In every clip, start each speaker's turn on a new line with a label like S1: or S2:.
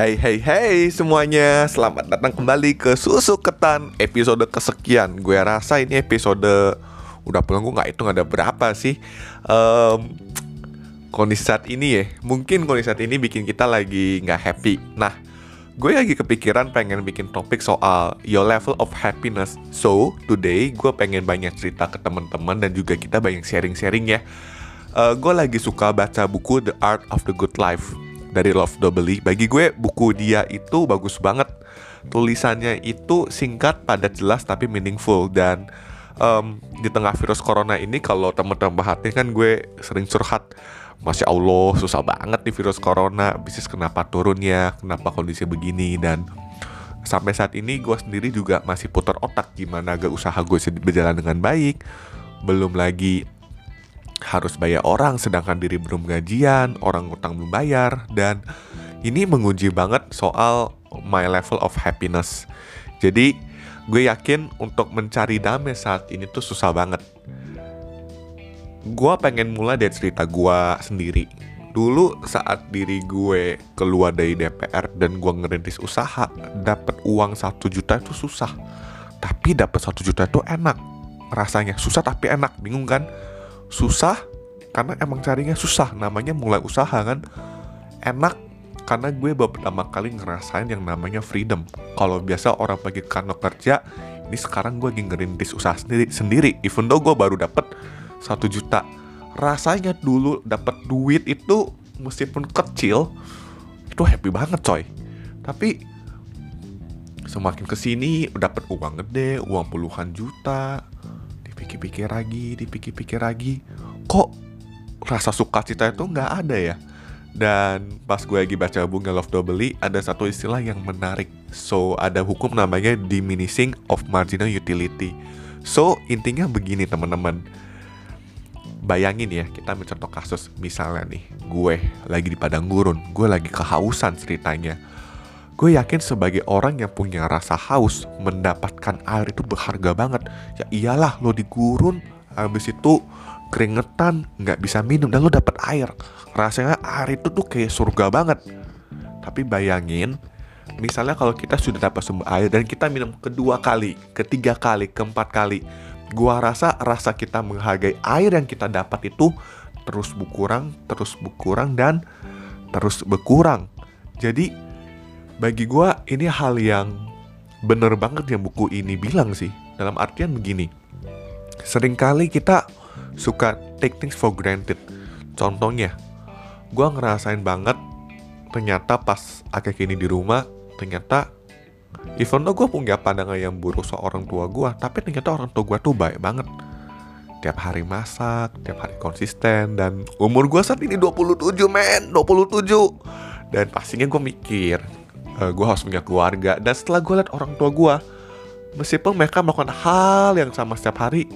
S1: Hey hey hey semuanya. Selamat datang kembali ke Susu Ketan. Episode kesekian. Gue rasa ini episode Udah pulang gue gak hitung ada berapa sih. Um, Kondisi saat ini ya Mungkin kondisi saat ini bikin kita lagi gak happy. Nah Gue lagi kepikiran pengen bikin topik soal Your level of happiness. So today gue pengen banyak cerita ke teman-teman Dan juga kita banyak sharing-sharing ya. Uh, Gue lagi suka baca buku The Art of the Good Life dari Love Dobely. Bagi gue buku dia itu bagus banget. Tulisannya itu singkat, padat, jelas tapi meaningful. Dan um, di tengah virus corona ini kalau teman-teman perhatiin kan gue sering curhat Masya Allah susah banget nih virus corona. Bisnis kenapa turunnya Kenapa kondisi begini? Dan sampai saat ini gue sendiri juga masih putar otak Gimana agar usaha gue berjalan dengan baik. Belum lagi harus bayar orang sedangkan diri belum gajian, orang utang belum bayar dan ini menguji banget soal my level of happiness. Jadi gue yakin untuk mencari damai saat ini tuh susah banget. Gue pengen mulai dari cerita gue sendiri. Dulu saat diri gue keluar dari DPR dan gue ngerintis usaha, dapat uang satu juta itu susah. Tapi dapat satu juta itu enak. Rasanya susah tapi enak, bingung kan? Susah karena emang carinya susah. Namanya mulai usaha kan? Enak karena gue baru pertama kali ngerasain yang namanya freedom. Kalau biasa orang pergi kantor kerja ini sekarang gue lagi ngerintis usaha sendiri sendiri. Even though gue baru dapet satu juta. Rasanya dulu dapet duit itu meskipun kecil itu happy banget coy. Tapi semakin ke sini dapet uang gede uang puluhan juta dipikir-pikir lagi, dipikir-pikir lagi, kok rasa sukacita itu nggak ada ya? Dan pas gue lagi baca buku Love Doubly, ada satu istilah yang menarik. So, ada hukum namanya diminishing of marginal utility. So, intinya begini teman-teman. Bayangin ya, kita mencontoh kasus misalnya nih, gue lagi di padang gurun, gue lagi kehausan ceritanya gue yakin sebagai orang yang punya rasa haus mendapatkan air itu berharga banget. Ya iyalah lo di gurun habis itu keringetan nggak bisa minum dan lo dapet air. Rasanya air itu tuh kayak surga banget. Tapi bayangin misalnya kalau kita sudah dapat sumber air dan kita minum kedua kali ketiga kali keempat kali gua rasa rasa kita menghargai air yang kita dapat itu terus berkurang terus berkurang dan terus berkurang. Jadi bagi gue ini hal yang bener banget yang buku ini bilang sih. Dalam artian begini. Seringkali kita suka take things for granted. Contohnya gue ngerasain banget ternyata pas akhir ini di rumah ternyata even though gue punya pandangan yang buruk soal orang tua gue tapi ternyata orang tua gue tuh baik banget. Tiap hari masak, tiap hari konsisten dan umur gue saat ini 27 men, 27 dan pastinya gue mikir eh, gue harus punya keluarga. Dan setelah gue liat orang tua gue meskipun mereka melakukan hal yang sama setiap hari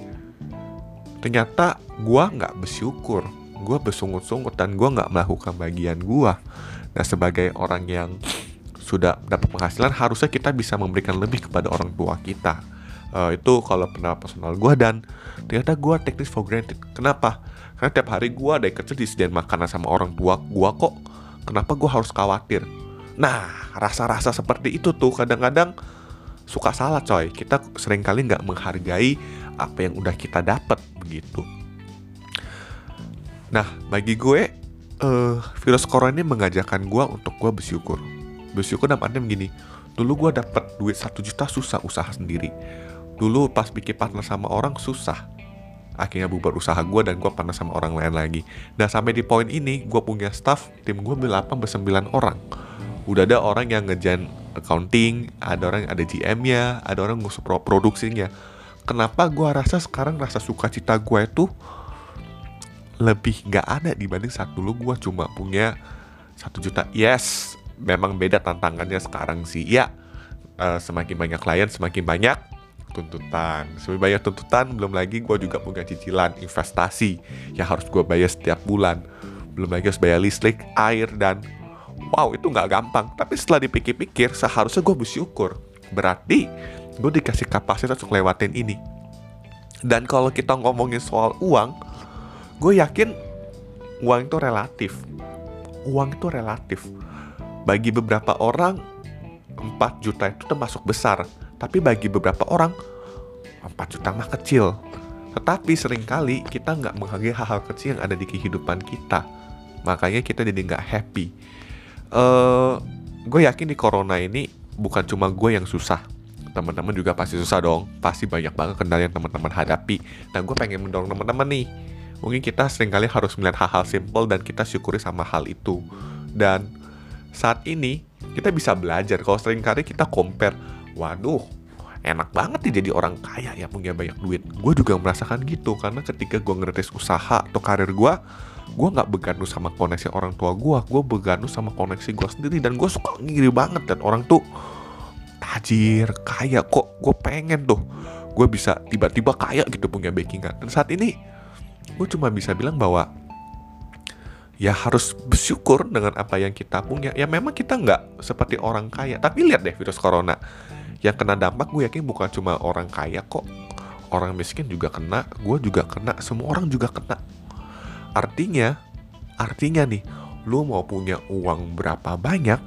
S1: ternyata gue nggak bersyukur. Gue bersungut-sungut dan gue nggak melakukan bagian gue nah sebagai orang yang sudah dapat penghasilan harusnya kita bisa memberikan lebih kepada orang tua kita. Uh, itu kalau pernah personal gue dan ternyata gue teknis for granted. Kenapa? Karena tiap hari gue ada kecil disediain makanan sama orang tua gue kok. Kenapa gue harus khawatir Nah, rasa-rasa seperti itu tuh kadang-kadang suka salah coy. Kita sering kali nggak menghargai apa yang udah kita dapat begitu. Nah, bagi gue, uh, virus corona ini mengajarkan gue untuk gue bersyukur. Bersyukur dalam artinya begini, dulu gue dapet duit satu juta susah usaha sendiri. Dulu pas bikin partner sama orang susah. Akhirnya bubar usaha gue dan gue partner sama orang lain lagi. Nah sampai di poin ini, gue punya staff, tim gue berlapan bersembilan orang udah ada orang yang ngejan accounting, ada orang yang ada GM-nya, ada orang ngurus produksinya. Kenapa gue rasa sekarang rasa sukacita gue itu lebih gak ada dibanding saat dulu gue cuma punya satu juta. Yes, memang beda tantangannya sekarang sih. Ya, uh, semakin banyak klien, semakin banyak tuntutan. Semakin banyak tuntutan, belum lagi gue juga punya cicilan investasi yang harus gue bayar setiap bulan. Belum lagi harus bayar listrik, air, dan wow itu nggak gampang tapi setelah dipikir-pikir seharusnya gue bersyukur berarti gue dikasih kapasitas untuk lewatin ini dan kalau kita ngomongin soal uang gue yakin uang itu relatif uang itu relatif Bagi beberapa orang 4 juta itu termasuk besar, tapi bagi beberapa orang 4 juta mah kecil. Tetapi sering kali kita nggak menghargai hal-hal kecil yang ada di kehidupan kita. Makanya kita jadi nggak happy. Uh, gue yakin di corona ini bukan cuma gue yang susah. Teman-teman juga pasti susah dong. Pasti banyak banget kendala yang teman-teman hadapi. Nah gue pengen mendorong teman-teman nih. Mungkin kita sering kali harus melihat hal-hal simple dan kita syukuri sama hal itu. Dan saat ini kita bisa belajar kalau sering kali kita compare. Waduh, enak banget nih jadi orang kaya yang punya banyak duit. Gue juga merasakan gitu karena ketika gue ngerintis usaha atau karir gue, gue nggak bergantung sama koneksi orang tua gue, gue bergantung sama koneksi gue sendiri dan gue suka ngiri banget dan orang tuh tajir, kaya kok gue pengen tuh gue bisa tiba-tiba kaya gitu punya backingan dan saat ini gue cuma bisa bilang bahwa ya harus bersyukur dengan apa yang kita punya. Ya memang kita nggak seperti orang kaya, tapi lihat deh virus corona. Yang kena dampak gue yakin bukan cuma orang kaya kok. Orang miskin juga kena, gue juga kena, semua orang juga kena. Artinya, artinya nih, lu mau punya uang berapa banyak,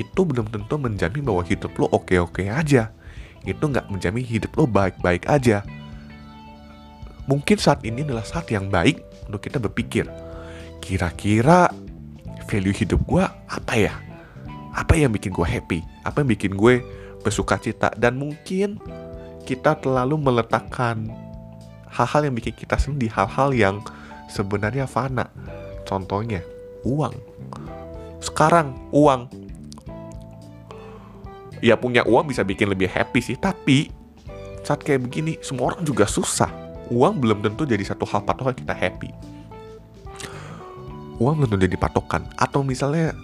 S1: itu belum tentu menjamin bahwa hidup lo oke-oke aja. Itu nggak menjamin hidup lo baik-baik aja. Mungkin saat ini adalah saat yang baik untuk kita berpikir, kira-kira value hidup gue apa ya? Apa yang bikin gue happy? Apa yang bikin gue bersuka cita? Dan mungkin kita terlalu meletakkan hal-hal yang bikin kita di hal-hal yang sebenarnya fana. Contohnya, uang. Sekarang, uang. Ya punya uang bisa bikin lebih happy sih, tapi saat kayak begini, semua orang juga susah. Uang belum tentu jadi satu hal patokan kita happy uang belum jadi patokan atau misalnya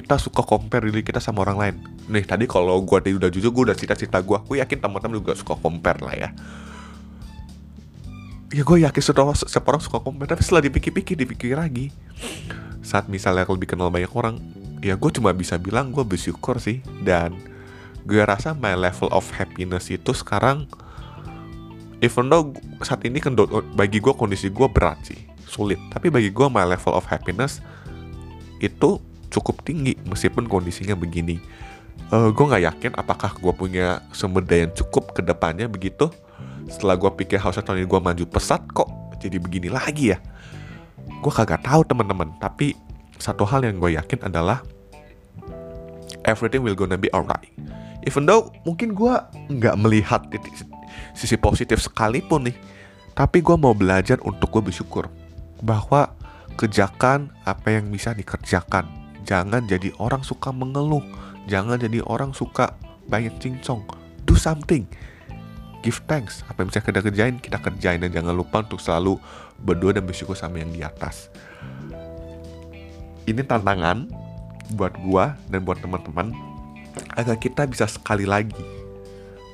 S1: kita suka compare diri kita sama orang lain. Nih tadi kalau gue tadi udah jujur gue udah cerita-cerita gue gue yakin teman-teman juga suka compare lah ya. Ya gue yakin semua setiap orang suka compare tapi setelah dipikir-pikir dipikir lagi. Saat misalnya lebih kenal banyak orang ya gue cuma bisa bilang gue bersyukur sih. Dan gue rasa my level of happiness itu sekarang even though saat ini bagi gue kondisi gue berat sih sulit. Tapi bagi gue my level of happiness itu cukup tinggi meskipun kondisinya begini. Uh, eh, gue nggak yakin apakah gue punya sumber daya yang cukup ke depannya begitu. Setelah gue pikir harusnya tahun ini gue maju pesat kok jadi begini lagi ya. Gue kagak tahu teman-teman. Tapi satu hal yang gue yakin adalah everything will gonna be alright. Even though mungkin gue nggak melihat sisi positif sekalipun nih tapi gue mau belajar untuk gue bersyukur bahwa kerjakan apa yang bisa dikerjakan. Jangan jadi orang suka mengeluh. Jangan jadi orang suka banyak cincong. Do something. Give thanks. Apa yang bisa kita kerjain, kita kerjain. Dan jangan lupa untuk selalu berdoa dan bersyukur sama yang di atas. Ini tantangan buat gua dan buat teman-teman agar kita bisa sekali lagi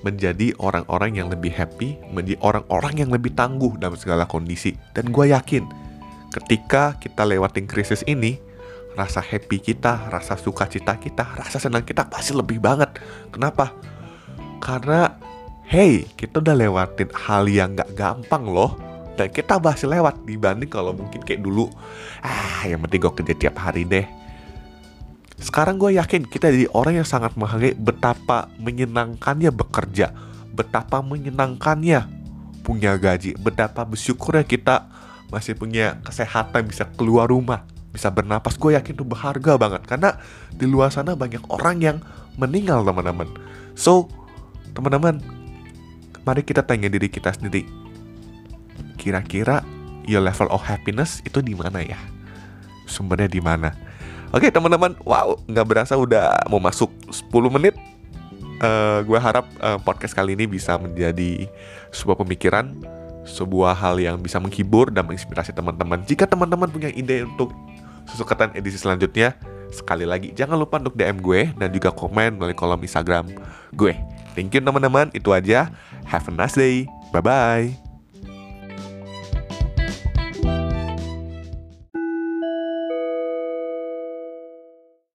S1: menjadi orang-orang yang lebih happy, menjadi orang-orang yang lebih tangguh dalam segala kondisi. Dan gue yakin ketika kita lewatin krisis ini, rasa happy kita, rasa sukacita kita, rasa senang kita pasti lebih banget. Kenapa? Karena hey, kita udah lewatin hal yang gak gampang loh. Dan kita masih lewat dibanding kalau mungkin kayak dulu. Ah, yang penting gue kerja tiap hari deh. Sekarang gue yakin kita jadi orang yang sangat menghargai betapa menyenangkannya bekerja. Betapa menyenangkannya punya gaji. Betapa bersyukurnya kita masih punya kesehatan bisa keluar rumah bisa bernapas. Gue yakin itu berharga banget. Karena di luar sana banyak orang yang meninggal teman-teman. So teman-teman mari kita tanya diri kita sendiri. Kira-kira your level of happiness itu di mana ya? Sumbernya di mana? Oke teman-teman. Wow nggak berasa udah mau masuk 10 menit. Uh, gue harap uh, podcast kali ini bisa menjadi sebuah pemikiran sebuah hal yang bisa menghibur dan menginspirasi teman-teman. Jika teman-teman punya ide untuk susukatan edisi selanjutnya, sekali lagi jangan lupa untuk DM gue dan juga komen melalui kolom Instagram gue. Thank you teman-teman, itu aja. Have a nice day. Bye-bye.